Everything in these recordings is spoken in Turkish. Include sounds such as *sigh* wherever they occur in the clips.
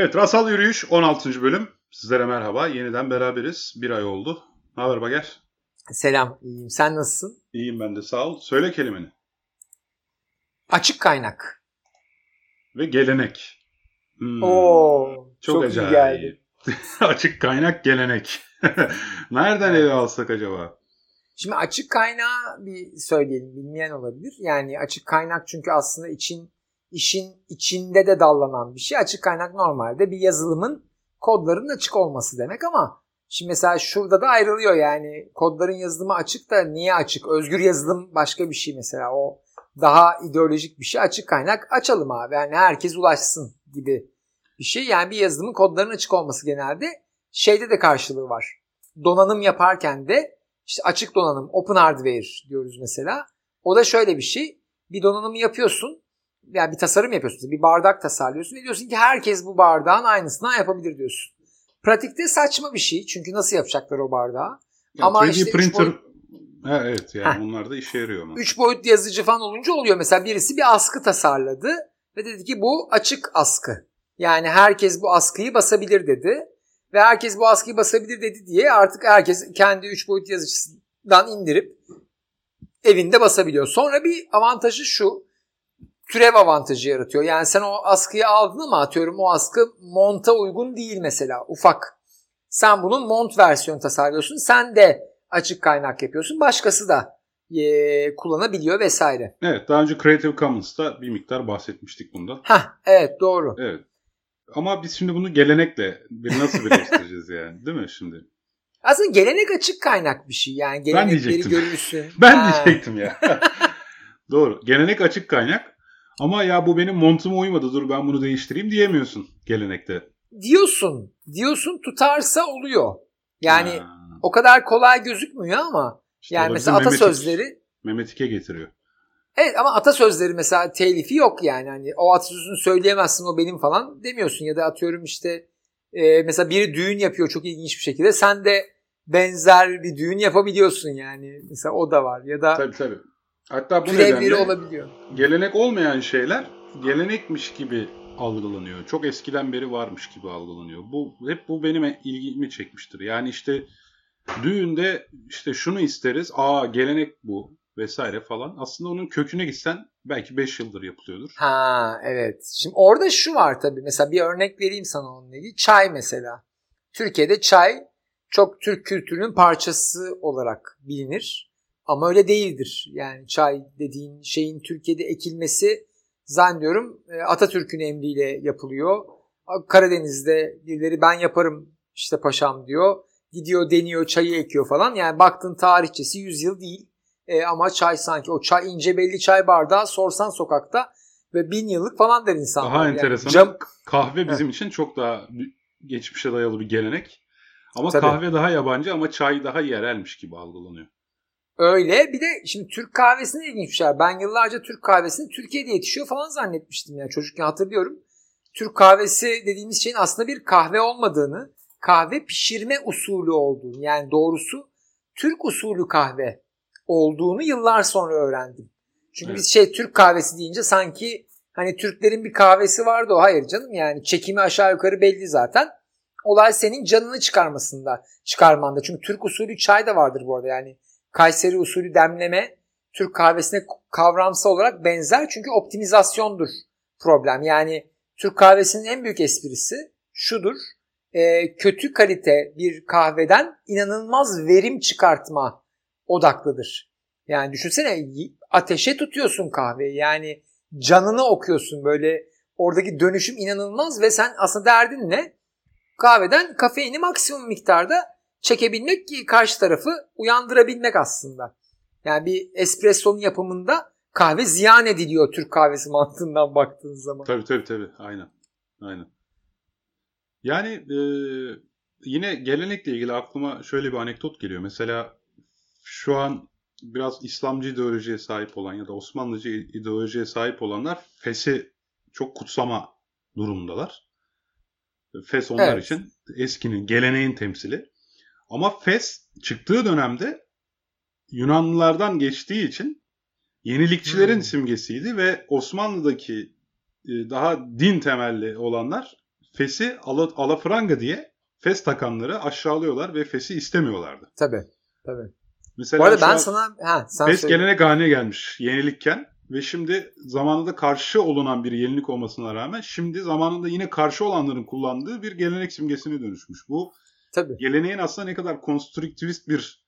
Evet Rasal Yürüyüş 16. bölüm. Sizlere merhaba. Yeniden beraberiz. Bir ay oldu. Ne haber Bager? Selam. İyiyim. Sen nasılsın? İyiyim ben de sağ ol. Söyle kelimeni. Açık kaynak. Ve gelenek. Hmm. Oo, çok, çok acayip. iyi geldi. *laughs* açık kaynak gelenek. *laughs* Nereden ele alsak acaba? Şimdi açık kaynağı bir söyleyelim bilmeyen olabilir. Yani açık kaynak çünkü aslında için işin içinde de dallanan bir şey. Açık kaynak normalde bir yazılımın kodların açık olması demek ama şimdi mesela şurada da ayrılıyor yani kodların yazılımı açık da niye açık? Özgür yazılım başka bir şey mesela o daha ideolojik bir şey. Açık kaynak açalım abi yani herkes ulaşsın gibi bir şey. Yani bir yazılımın kodların açık olması genelde şeyde de karşılığı var. Donanım yaparken de işte açık donanım, open hardware diyoruz mesela. O da şöyle bir şey. Bir donanımı yapıyorsun yani bir tasarım yapıyorsun. Bir bardak tasarlıyorsun ve diyorsun ki herkes bu bardağın aynısından yapabilir diyorsun. Pratikte saçma bir şey. Çünkü nasıl yapacaklar o bardağı? Ya, Ama 3D işte printer boyut... ha, evet yani Heh. onlar da işe yarıyor ama. 3 boyut yazıcı falan olunca oluyor. Mesela birisi bir askı tasarladı ve dedi ki bu açık askı. Yani herkes bu askıyı basabilir dedi. Ve herkes bu askıyı basabilir dedi diye artık herkes kendi 3 boyut yazıcısından indirip evinde basabiliyor. Sonra bir avantajı şu türev avantajı yaratıyor. Yani sen o askıyı aldın ama atıyorum o askı monta uygun değil mesela ufak. Sen bunun mont versiyonu tasarlıyorsun. Sen de açık kaynak yapıyorsun. Başkası da e, kullanabiliyor vesaire. Evet daha önce Creative Commons'ta bir miktar bahsetmiştik bunda. Ha evet doğru. Evet. Ama biz şimdi bunu gelenekle bir nasıl birleştireceğiz yani değil mi şimdi? Aslında gelenek açık kaynak bir şey. Yani gelenekleri görürsün. *laughs* ben ha. diyecektim ya. *laughs* Doğru. Gelenek açık kaynak. Ama ya bu benim montuma uymadı dur ben bunu değiştireyim diyemiyorsun gelenekte. Diyorsun. Diyorsun tutarsa oluyor. Yani ha. o kadar kolay gözükmüyor ama işte yani mesela atasözleri Mehmet getiriyor. Evet ama atasözleri mesela telifi yok yani. Hani o atasözünü söyleyemezsin o benim falan demiyorsun ya da atıyorum işte e, mesela biri düğün yapıyor çok ilginç bir şekilde. Sen de benzer bir düğün yapabiliyorsun yani. Mesela o da var ya da Tabii tabii. Hatta bu nedenle olabiliyor. gelenek olmayan şeyler gelenekmiş gibi algılanıyor. Çok eskiden beri varmış gibi algılanıyor. Bu hep bu benim ilgimi çekmiştir. Yani işte düğünde işte şunu isteriz. Aa gelenek bu vesaire falan. Aslında onun köküne gitsen belki 5 yıldır yapılıyordur. Ha evet. Şimdi orada şu var tabii. Mesela bir örnek vereyim sana onunla ilgili. Çay mesela. Türkiye'de çay çok Türk kültürünün parçası olarak bilinir. Ama öyle değildir. Yani çay dediğin şeyin Türkiye'de ekilmesi zannediyorum e, Atatürk'ün emriyle yapılıyor. Karadeniz'de birileri ben yaparım işte paşam diyor. Gidiyor deniyor çayı ekiyor falan. Yani baktın tarihçesi 100 yıl değil. E, ama çay sanki o çay ince belli çay bardağı sorsan sokakta ve bin yıllık falan der insanlar. Daha yani enteresan. Cam... Kahve bizim için çok daha geçmişe dayalı bir gelenek. Ama Tabii. kahve daha yabancı ama çay daha yerelmiş gibi algılanıyor. Öyle. Bir de şimdi Türk kahvesine ilginç bir şey. Ben yıllarca Türk kahvesini Türkiye'de yetişiyor falan zannetmiştim. Yani çocukken hatırlıyorum. Türk kahvesi dediğimiz şeyin aslında bir kahve olmadığını, kahve pişirme usulü olduğunu yani doğrusu Türk usulü kahve olduğunu yıllar sonra öğrendim. Çünkü evet. biz şey Türk kahvesi deyince sanki hani Türklerin bir kahvesi vardı o. Hayır canım yani çekimi aşağı yukarı belli zaten. Olay senin canını çıkarmasında, çıkarmanda. Çünkü Türk usulü çay da vardır bu arada yani Kayseri usulü demleme Türk kahvesine kavramsal olarak benzer çünkü optimizasyondur problem. Yani Türk kahvesinin en büyük esprisi şudur. E, kötü kalite bir kahveden inanılmaz verim çıkartma odaklıdır. Yani düşünsene ateşe tutuyorsun kahveyi. Yani canını okuyorsun böyle oradaki dönüşüm inanılmaz ve sen aslında derdin ne? Kahveden kafeini maksimum miktarda çekebilmek ki karşı tarafı uyandırabilmek aslında. Yani bir espressonun yapımında kahve ziyan ediliyor Türk kahvesi *laughs* mantığından baktığın zaman. Tabii tabii tabii. Aynen. Aynen. Yani e, yine gelenekle ilgili aklıma şöyle bir anekdot geliyor. Mesela şu an biraz İslamcı ideolojiye sahip olan ya da Osmanlıcı ideolojiye sahip olanlar Fes'i çok kutsama durumundalar. Fes onlar evet. için eskinin, geleneğin temsili. Ama Fes çıktığı dönemde Yunanlılardan geçtiği için yenilikçilerin hmm. simgesiydi ve Osmanlı'daki e, daha din temelli olanlar Fes'i ala, alafranga diye Fes takanları aşağılıyorlar ve Fes'i istemiyorlardı. Tabii. Tabii. Mesela Bu arada ben an sana ha, sen Fes söyle. gelenek haline gelmiş yenilikken ve şimdi zamanında karşı olunan bir yenilik olmasına rağmen şimdi zamanında yine karşı olanların kullandığı bir gelenek simgesine dönüşmüş. Bu Tabii. geleneğin aslında ne kadar konstrüktivist bir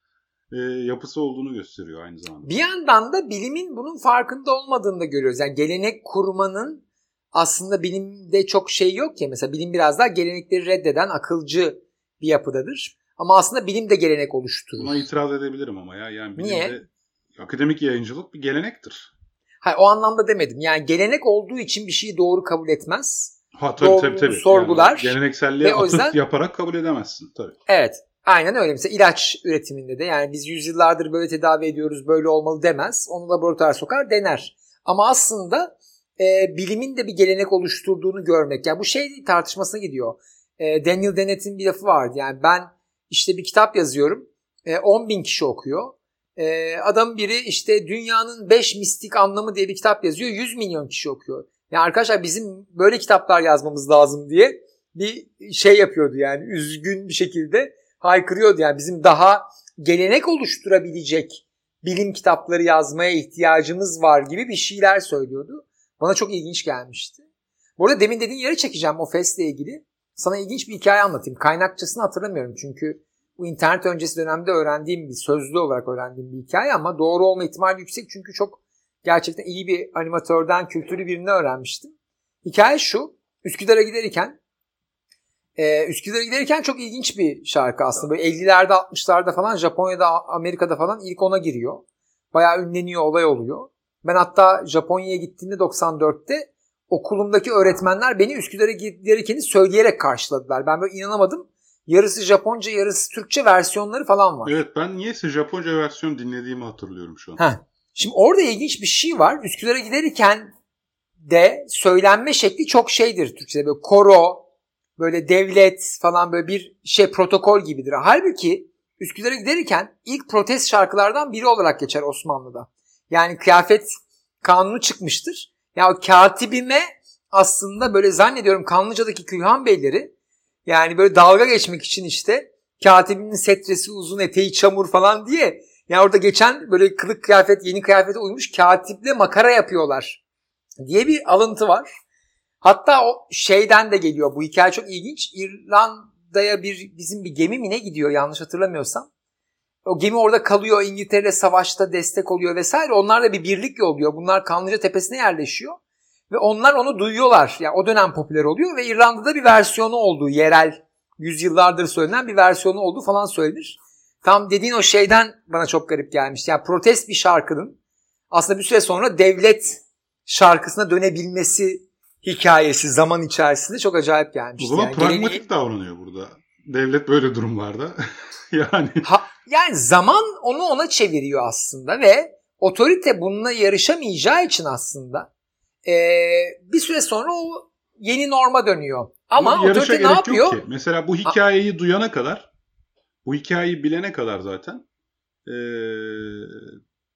e, yapısı olduğunu gösteriyor aynı zamanda. Bir yandan da bilimin bunun farkında olmadığını da görüyoruz. Yani gelenek kurmanın aslında bilimde çok şey yok ya. Mesela bilim biraz daha gelenekleri reddeden akılcı bir yapıdadır. Ama aslında bilim de gelenek oluşturur. Buna itiraz edebilirim ama ya. Yani bilimde Niye? akademik yayıncılık bir gelenektir. Hayır o anlamda demedim. Yani gelenek olduğu için bir şeyi doğru kabul etmez. Ha tabii Doğru tabii tabii. sorgular. Yani gelenekselliğe atıf yüzden- yaparak kabul edemezsin tabii. Evet. Aynen öyle. Mesela ilaç üretiminde de yani biz yüzyıllardır böyle tedavi ediyoruz böyle olmalı demez. Onu laboratuvar sokar dener. Ama aslında e, bilimin de bir gelenek oluşturduğunu görmek. Yani bu şey tartışmasına gidiyor. E, Daniel Dennett'in bir lafı vardı. Yani ben işte bir kitap yazıyorum. E, 10 bin kişi okuyor. E, adam biri işte dünyanın 5 mistik anlamı diye bir kitap yazıyor. 100 milyon kişi okuyor. Yani arkadaşlar bizim böyle kitaplar yazmamız lazım diye bir şey yapıyordu yani üzgün bir şekilde haykırıyordu yani bizim daha gelenek oluşturabilecek bilim kitapları yazmaya ihtiyacımız var gibi bir şeyler söylüyordu. Bana çok ilginç gelmişti. Bu arada demin dediğin yere çekeceğim o festle ilgili. Sana ilginç bir hikaye anlatayım. Kaynakçasını hatırlamıyorum çünkü bu internet öncesi dönemde öğrendiğim bir sözlü olarak öğrendiğim bir hikaye ama doğru olma ihtimali yüksek çünkü çok gerçekten iyi bir animatörden kültürlü birini öğrenmiştim. Hikaye şu. Üsküdar'a giderken ee, Üsküdar'a giderken çok ilginç bir şarkı aslında. Böyle 50'lerde 60'larda falan Japonya'da Amerika'da falan ilk ona giriyor. Bayağı ünleniyor olay oluyor. Ben hatta Japonya'ya gittiğimde 94'te okulumdaki öğretmenler beni Üsküdar'a giderken söyleyerek karşıladılar. Ben böyle inanamadım. Yarısı Japonca yarısı Türkçe versiyonları falan var. Evet ben niyeyse Japonca versiyon dinlediğimi hatırlıyorum şu an. Heh. Şimdi orada ilginç bir şey var. Üsküdar'a giderken de söylenme şekli çok şeydir Türkçe'de. Böyle koro, böyle devlet falan böyle bir şey protokol gibidir. Halbuki Üsküdar'a giderken ilk protest şarkılardan biri olarak geçer Osmanlı'da. Yani kıyafet kanunu çıkmıştır. Ya o katibime aslında böyle zannediyorum Kanlıca'daki Külhan Beyleri yani böyle dalga geçmek için işte katibimin setresi uzun eteği çamur falan diye yani orada geçen böyle kılık kıyafet yeni kıyafete uymuş katiple makara yapıyorlar diye bir alıntı var. Hatta o şeyden de geliyor. Bu hikaye çok ilginç. İrlanda'ya bir bizim bir gemi mi ne gidiyor yanlış hatırlamıyorsam. O gemi orada kalıyor. İngiltere savaşta destek oluyor vesaire. Onlar da bir birlik yolluyor. Bunlar Kanlıca Tepesi'ne yerleşiyor. Ve onlar onu duyuyorlar. Yani o dönem popüler oluyor ve İrlanda'da bir versiyonu olduğu yerel yüzyıllardır söylenen bir versiyonu olduğu falan söylenir. Tam dediğin o şeyden bana çok garip gelmişti. Yani protest bir şarkının aslında bir süre sonra devlet şarkısına dönebilmesi hikayesi zaman içerisinde çok acayip O gelmişti. zaman yani pragmatik geleneği- davranıyor burada. Devlet böyle durumlarda. *laughs* yani Ha, yani zaman onu ona çeviriyor aslında ve otorite bununla yarışamayacağı için aslında eee, bir süre sonra o yeni norma dönüyor. Ama otorite ne yapıyor? ki. Mesela bu hikayeyi duyana kadar, bu hikayeyi bilene kadar zaten eee,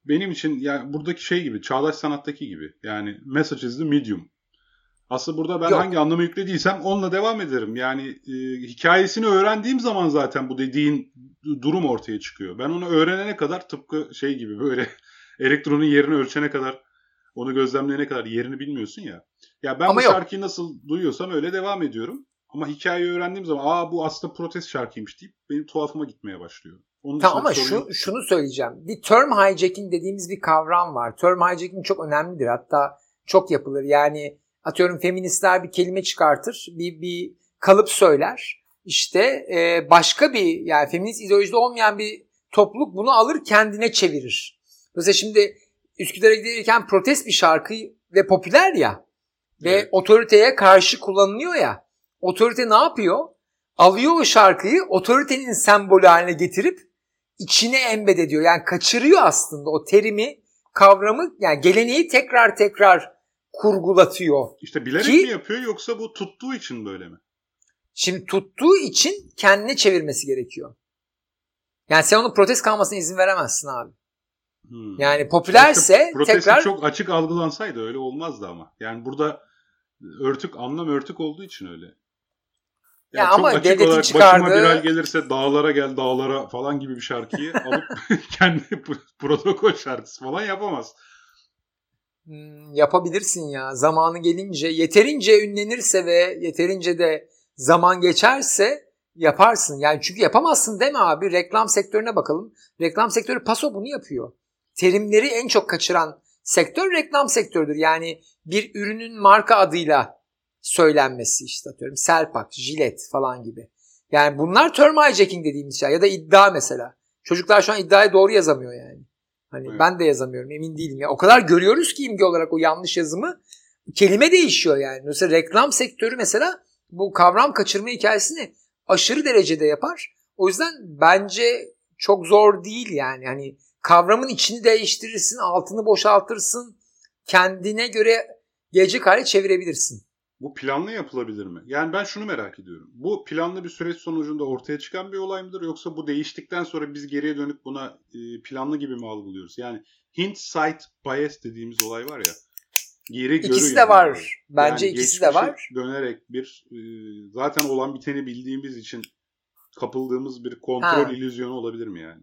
benim için yani buradaki şey gibi, çağdaş sanattaki gibi. Yani message is the medium. Aslında burada ben Yok. hangi anlamı yüklediysem onunla devam ederim. Yani e, hikayesini öğrendiğim zaman zaten bu dediğin du- durum ortaya çıkıyor. Ben onu öğrenene kadar tıpkı şey gibi böyle *laughs* elektronun yerini ölçene kadar onu gözlemleyene kadar yerini bilmiyorsun ya. Ya ben Ama bu yok. şarkıyı nasıl duyuyorsam öyle devam ediyorum. Ama hikayeyi öğrendiğim zaman aa bu aslında protest şarkıymış deyip benim tuhafıma gitmeye başlıyor. Onun Tamam ama sorun şu, şunu söyleyeceğim. Bir term hijacking dediğimiz bir kavram var. Term hijacking çok önemlidir. Hatta çok yapılır. Yani atıyorum feministler bir kelime çıkartır. Bir, bir kalıp söyler. İşte e, başka bir yani feminist ideolojide olmayan bir topluluk bunu alır kendine çevirir. Mesela şimdi Üsküdar'a giderken protest bir şarkı ve popüler ya ve Evet. otoriteye karşı kullanılıyor ya. Otorite ne yapıyor? Alıyor o şarkıyı otoritenin sembolü haline getirip içine embed ediyor. Yani kaçırıyor aslında o terimi, kavramı yani geleneği tekrar tekrar kurgulatıyor. İşte bilerek Ki- mi yapıyor yoksa bu tuttuğu için böyle mi? Şimdi tuttuğu için kendine çevirmesi gerekiyor. Yani sen onun protest kalmasına izin veremezsin abi. Hmm. Yani popülerse protesti tekrar çok açık algılansaydı öyle olmazdı ama. Yani burada örtük anlam örtük olduğu için öyle. Ya çok ama açık devletin olarak çıkardığı... başıma bir hal gelirse dağlara gel dağlara falan gibi bir şarkıyı *laughs* alıp *laughs* kendi protokol şarkısı falan yapamaz. Hmm, yapabilirsin ya. Zamanı gelince yeterince ünlenirse ve yeterince de zaman geçerse yaparsın. Yani çünkü yapamazsın mi abi? Reklam sektörüne bakalım. Reklam sektörü paso bunu yapıyor. Terimleri en çok kaçıran sektör reklam sektörüdür. Yani bir ürünün marka adıyla söylenmesi işte atıyorum. Selpak, Jilet falan gibi. Yani bunlar term hijacking dediğimiz şey ya da iddia mesela. Çocuklar şu an iddiayı doğru yazamıyor yani. Hani evet. ben de yazamıyorum emin değilim ya. O kadar görüyoruz ki imge olarak o yanlış yazımı kelime değişiyor yani. Mesela reklam sektörü mesela bu kavram kaçırma hikayesini aşırı derecede yapar. O yüzden bence çok zor değil yani. Hani kavramın içini değiştirirsin, altını boşaltırsın. Kendine göre gelecek hale çevirebilirsin. Bu planlı yapılabilir mi? Yani ben şunu merak ediyorum. Bu planlı bir süreç sonucunda ortaya çıkan bir olay mıdır yoksa bu değiştikten sonra biz geriye dönüp buna e, planlı gibi mi algılıyoruz? Yani hindsight bias dediğimiz olay var ya. Geri ikisi de var. Yani. Bence yani ikisi de var. Dönerek bir e, zaten olan biteni bildiğimiz için kapıldığımız bir kontrol ha. illüzyonu olabilir mi yani?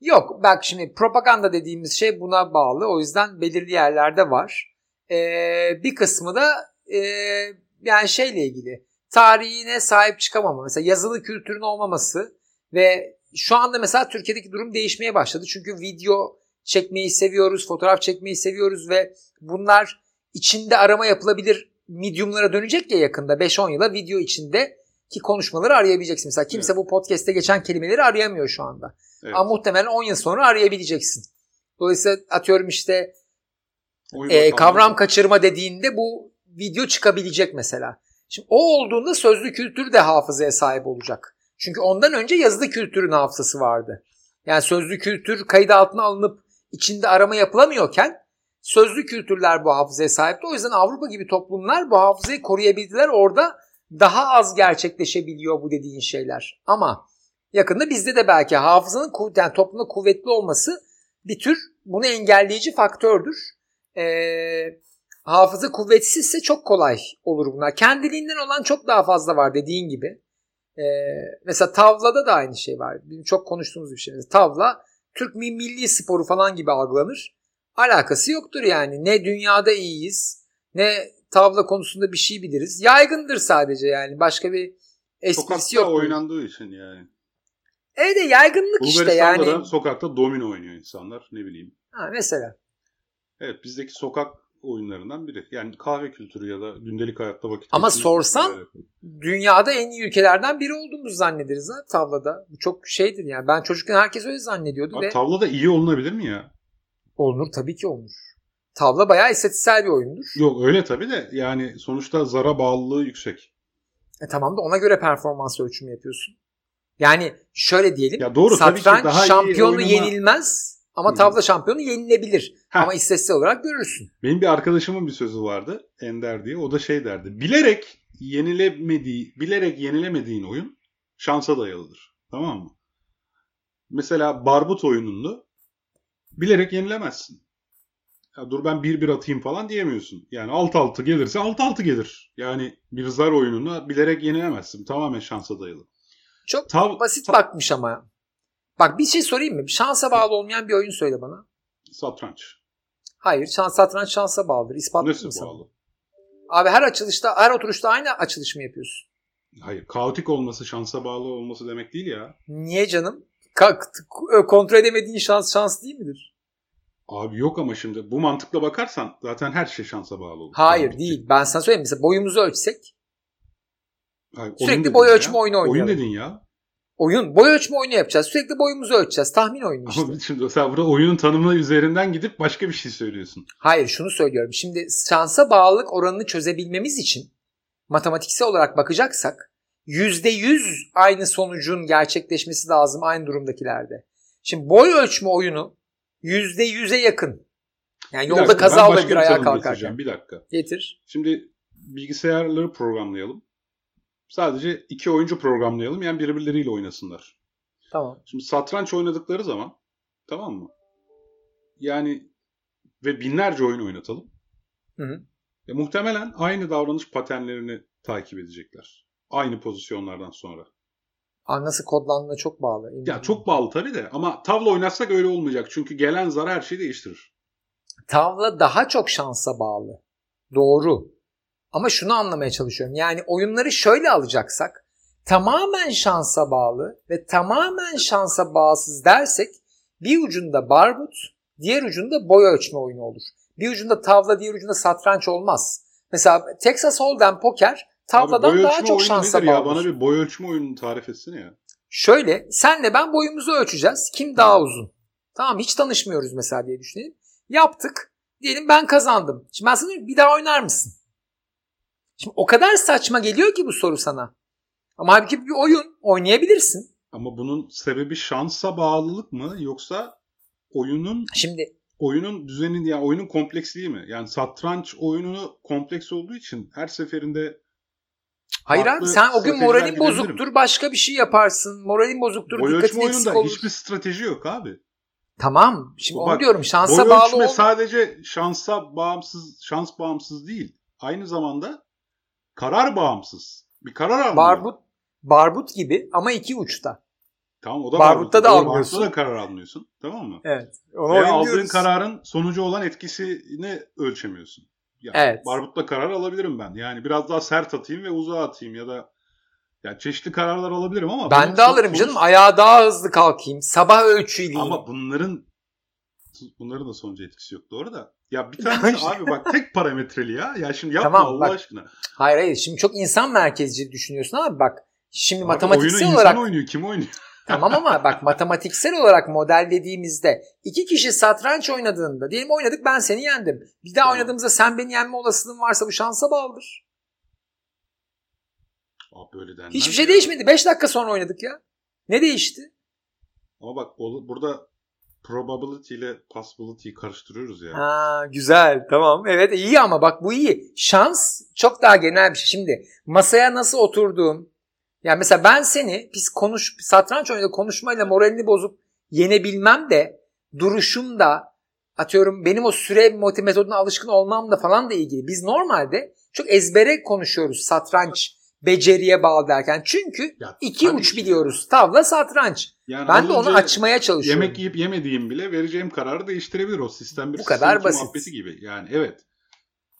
Yok bak şimdi propaganda dediğimiz şey buna bağlı. O yüzden belirli yerlerde var. Ee, bir kısmı da e, yani şeyle ilgili tarihine sahip çıkamama. Mesela yazılı kültürün olmaması ve şu anda mesela Türkiye'deki durum değişmeye başladı. Çünkü video çekmeyi seviyoruz, fotoğraf çekmeyi seviyoruz ve bunlar içinde arama yapılabilir mediumlara dönecek ya yakında 5-10 yıla video içinde ki konuşmaları arayabileceksin. Mesela kimse evet. bu podcast'te geçen kelimeleri arayamıyor şu anda. Evet. Ama muhtemelen 10 yıl sonra arayabileceksin. Dolayısıyla atıyorum işte e, kavram kaçırma dediğinde bu video çıkabilecek mesela. Şimdi o olduğunda sözlü kültür de hafızaya sahip olacak. Çünkü ondan önce yazılı kültürün hafızası vardı. Yani sözlü kültür kayıt altına alınıp içinde arama yapılamıyorken sözlü kültürler bu hafızaya sahipti. O yüzden Avrupa gibi toplumlar bu hafızayı koruyabildiler. Orada daha az gerçekleşebiliyor bu dediğin şeyler. Ama yakında bizde de belki hafızanın yani toplumda kuvvetli olması bir tür bunu engelleyici faktördür. Ee, hafıza kuvvetsizse çok kolay olur bunlar. Kendiliğinden olan çok daha fazla var dediğin gibi. Ee, mesela tavlada da aynı şey var. Bizim çok konuştuğumuz bir şey. Tavla Türk milli sporu falan gibi algılanır. Alakası yoktur yani. Ne dünyada iyiyiz ne tavla konusunda bir şey biliriz. Yaygındır sadece yani. Başka bir esprisi yok. Sokakta oynandığı için yani. Evet de yaygınlık işte yani. da sokakta domino oynuyor insanlar ne bileyim. Ha mesela. Evet bizdeki sokak oyunlarından biri. Yani kahve kültürü ya da gündelik hayatta vakit Ama sorsan dünyada en iyi ülkelerden biri olduğumuzu zannederiz ha tavlada. Bu çok şeydir yani. Ben çocukken herkes öyle zannediyordu. Abi, ve... Tavlada iyi olunabilir mi ya? Olunur tabii ki olunur. Tavla bayağı istatistiksel bir oyundur. Yok öyle tabii de yani sonuçta zara bağlılığı yüksek. E tamam da ona göre performans ölçümü yapıyorsun. Yani şöyle diyelim. Ya doğru satranç tabii ki daha şampiyonu iyi yenilmez ama Hı. tavla şampiyonu yenilebilir. Heh. Ama istatistiksel olarak görürsün. Benim bir arkadaşımın bir sözü vardı Ender diye. O da şey derdi. Bilerek yenilemediği, bilerek yenilemediğin oyun şansa dayalıdır. Tamam mı? Mesela Barbut oyununda bilerek yenilemezsin. Ya dur ben 1-1 atayım falan diyemiyorsun. Yani 6-6 gelirse 6-6 gelir. Yani bir zar oyununu bilerek yenilemezsin. Tamamen şansa dayalı. Çok Tav- basit ta- bakmış ama. Bak bir şey sorayım mı? Şansa bağlı olmayan bir oyun söyle bana. Satranç. Hayır, şans satranç şansa bağlıdır. İspatlı Nasıl mı bağlı? Abi her açılışta, her oturuşta aynı açılış mı yapıyorsun? Hayır, kaotik olması şansa bağlı olması demek değil ya. Niye canım? Ka- kontrol edemediğin şans şans değil midir? Abi yok ama şimdi bu mantıkla bakarsan zaten her şey şansa bağlı olur. Hayır Kaotik. değil. Ben sana söyleyeyim mesela boyumuzu ölçsek Hayır, Sürekli boy ölçme ya. oyunu oynayalım. Oyun dedin ya. Oyun. Boy ölçme oyunu yapacağız. Sürekli boyumuzu ölçeceğiz. Tahmin oyunu işte. Ama şimdi sen burada oyunun tanımı üzerinden gidip başka bir şey söylüyorsun. Hayır şunu söylüyorum. Şimdi şansa bağlılık oranını çözebilmemiz için matematiksel olarak bakacaksak %100 aynı sonucun gerçekleşmesi lazım aynı durumdakilerde. Şimdi boy ölçme oyunu %100'e yakın. Yani bir yolda dakika, kaza olabilir ayağa kalkarken. Bir dakika. Getir. Şimdi bilgisayarları programlayalım. Sadece iki oyuncu programlayalım yani birbirleriyle oynasınlar. Tamam. Şimdi satranç oynadıkları zaman tamam mı? Yani ve binlerce oyun oynatalım. Hı hı. E, muhtemelen aynı davranış paternlerini takip edecekler. aynı pozisyonlardan sonra. Aa, nasıl kodlandığına çok bağlı. eminim. Ya çok bağlı tabii de ama tavla oynatsak öyle olmayacak. Çünkü gelen zar her şeyi değiştirir. Tavla daha çok şansa bağlı. Doğru. Ama şunu anlamaya çalışıyorum. Yani oyunları şöyle alacaksak tamamen şansa bağlı ve tamamen şansa bağımsız dersek bir ucunda barbut, diğer ucunda boy ölçme oyunu olur. Bir ucunda tavla, diğer ucunda satranç olmaz. Mesela Texas Hold'em poker tavladan Abi daha çok şansa nedir ya? bağlı. Bana bir boy ölçme oyununu tarif etsene ya. Şöyle senle ben boyumuzu ölçeceğiz. Kim daha uzun? Tamam hiç tanışmıyoruz mesela diye düşünelim. Yaptık. Diyelim ben kazandım. Şimdi ben sana diyorum bir daha oynar mısın? Şimdi o kadar saçma geliyor ki bu soru sana. Ama halbuki bir oyun oynayabilirsin. Ama bunun sebebi şansa bağlılık mı yoksa oyunun Şimdi oyunun düzeni ya oyunun kompleksliği mi? Yani satranç oyununu kompleks olduğu için her seferinde hayır abi sen o gün moralin bozuktur başka bir şey yaparsın. Moralin bozuktur boy dikkatin eksik oyununda olur. hiçbir strateji yok abi. Tamam şimdi onu Bak, diyorum şansa boy bağlı ölçme ol. sadece şansa bağımsız, şans bağımsız değil. Aynı zamanda karar bağımsız. Bir karar almıyor. Barbut, barbut gibi ama iki uçta. Tamam o da Barbutta barbut. da Barbutta almıyorsun. da karar almıyorsun. Tamam mı? Evet. Ona Veya aldığın diyoruz. kararın sonucu olan etkisini ölçemiyorsun. Ya, Evet. Barbut'ta karar alabilirim ben. Yani biraz daha sert atayım ve uzağa atayım ya da ya çeşitli kararlar alabilirim ama Ben de alırım sonuç- canım. Ayağa daha hızlı kalkayım. Sabah ölçüleyeyim. Ama bunların bunların da sonucu etkisi yok doğru da. Ya bir *laughs* tanesi abi bak tek parametreli ya. Ya şimdi yapma Tamam, Allah bak. aşkına. Hayır hayır. Şimdi çok insan merkezci düşünüyorsun ama bak şimdi Abi matematiksel oyunu olarak insan oynuyor. Kim oynuyor? *laughs* tamam ama bak matematiksel olarak modellediğimizde iki kişi satranç oynadığında diyelim oynadık ben seni yendim. Bir daha Tamam. oynadığımızda sen beni yenme olasılığın varsa bu şansa bağlıdır. Abi böyle denmez. Hiçbir şey değişmedi. 5 dakika sonra oynadık ya. Ne değişti? Ama bak burada probability ile possibility'yi karıştırıyoruz ya. Ha, güzel tamam. Evet iyi ama bak bu iyi. Şans çok daha genel bir şey. Şimdi masaya nasıl oturduğum. Yani mesela ben seni biz konuş satranç oyunda konuşmayla moralini bozup yenebilmem de duruşum da atıyorum benim o süre metoduna alışkın olmam da falan da ilgili. Biz normalde çok ezbere konuşuyoruz satranç beceriye bağlı derken. Çünkü Ya iki uç biliyoruz. Tavla satranç. Yani Ben de onu açmaya çalışıyorum. Yemek yiyip yemediğim bile vereceğim kararı değiştirebilir o sistem bir Bu kadar sistem iki basit. muhabbeti gibi. Yani evet.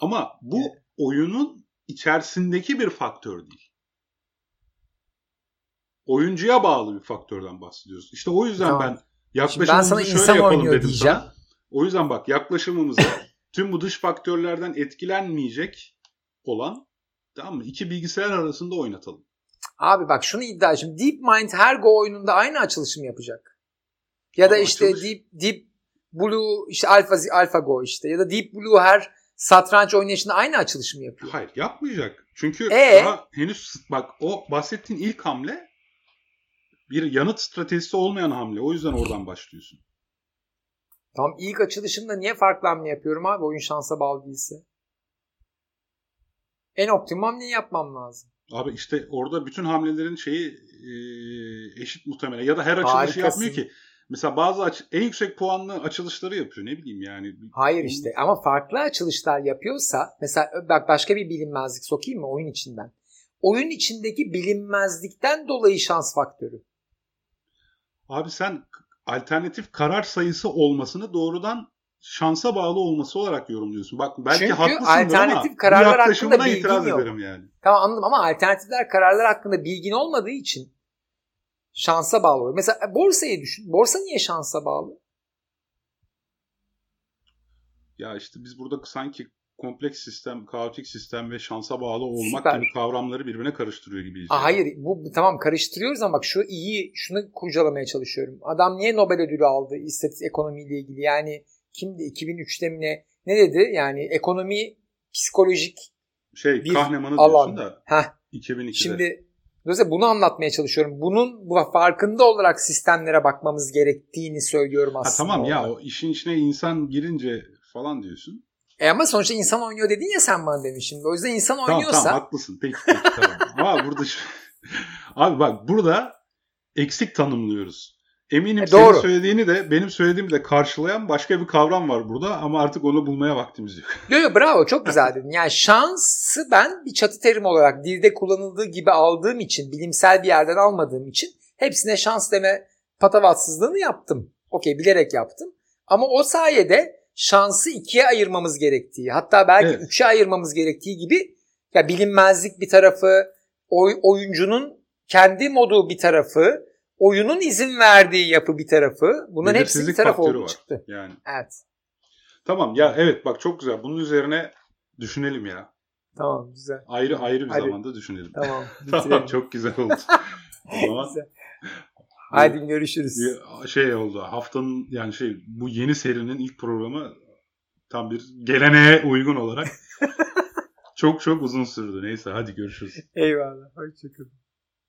Ama bu Evet. oyunun içerisindeki bir faktör değil. Oyuncuya bağlı bir faktörden bahsediyoruz. İşte o yüzden Tamam. ben Şimdi ben yaklaşımımızı sana şöyle yapalım dedim diyeceğim. sana. O yüzden bak yaklaşımımızı *coughs* tüm bu dış faktörlerden etkilenmeyecek olan tamam mı? İki bilgisayar arasında oynatalım. Abi bak şunu iddia Şimdi DeepMind her Go oyununda aynı açılışımı yapacak. Ya da Ama işte açılış- Deep, Deep Blue işte Alpha, Alpha Go işte ya da Deep Blue her satranç oynayışında aynı açılışımı yapıyor. Hayır yapmayacak. Çünkü Ee? daha henüz bak o bahsettiğin ilk hamle bir yanıt stratejisi olmayan hamle. O yüzden oradan başlıyorsun. Tamam ilk açılışımda niye farklı hamle yapıyorum abi oyun şansa bağlı değilse? En optimum hamleyi yapmam lazım. Abi işte orada bütün hamlelerin şeyi e, eşit muhtemelen ya da her açılışı Harikasın. yapmıyor ki. Mesela bazı aç- en yüksek puanlı açılışları yapıyor ne bileyim yani. Hayır işte ama farklı açılışlar yapıyorsa mesela bak başka bir bilinmezlik sokayım mı oyun içinden? Oyun içindeki bilinmezlikten dolayı şans faktörü. Abi sen alternatif karar sayısı olmasını doğrudan şansa bağlı olması olarak yorumluyorsun. Bak belki Çünkü haklısındır ama alternatif bu kararlar hakkında bilgin itiraz yok. ederim yani. Tamam anladım ama alternatifler kararlar hakkında bilgin olmadığı için şansa bağlı oluyor. Mesela e, borsayı düşün. Borsa niye şansa bağlı? Ya işte biz burada sanki kompleks sistem, kaotik sistem ve şansa bağlı olmak Süper. gibi kavramları birbirine karıştırıyor gibiyiz. Aa, yani. hayır bu bu- tamam karıştırıyoruz ama bak şu iyi şunu kurcalamaya çalışıyorum. Adam niye Nobel ödülü aldı istatistik ekonomiyle ilgili? Yani kimdi 2003'te mi ne? Ne dedi? Yani ekonomi psikolojik Şey bir Kahneman'ı alan. diyorsun da Heh, 2002'de. Şimdi dolayısıyla bunu anlatmaya çalışıyorum. Bunun bu farkında olarak sistemlere bakmamız gerektiğini söylüyorum ha, aslında. tamam ya o işin içine insan girince falan diyorsun. E ama sonuçta insan oynuyor dedin ya sen bana demin şimdi. O yüzden insan Tamam oynuyorsa tamam haklısın. Peki peki tamam. *laughs* Ama burada şu... Abi bak burada eksik tanımlıyoruz. Eminim E, senin doğru. söylediğini de benim söylediğimi de karşılayan başka bir kavram var burada ama artık onu bulmaya vaktimiz yok. Yo, yo, bravo çok güzel dedin. Yani şansı ben bir çatı terim olarak dilde kullanıldığı gibi aldığım için, bilimsel bir yerden almadığım için hepsine şans deme patavatsızlığını yaptım. Okey bilerek yaptım. Ama o sayede şansı ikiye ayırmamız gerektiği, hatta belki Evet. üçe ayırmamız gerektiği gibi ya bilinmezlik bir tarafı, oy- oyuncunun kendi modu bir tarafı, oyunun izin verdiği yapı bir tarafı. Bunların hepsi bir taraf oldu var. çıktı. Yani Evet. tamam ya evet bak çok güzel. Bunun üzerine düşünelim ya. Tamam güzel. Ayrı ayrı bir Hadi. zamanda düşünelim. Tamam. *laughs* tamam çok güzel oldu. *laughs* o zaman Güzel. Hadi görüşürüz. şey oldu. Haftanın yani şey bu yeni serinin ilk programı tam bir geleneğe uygun olarak *laughs* çok çok uzun sürdü. Neyse hadi görüşürüz. Eyvallah. Hoşçakalın.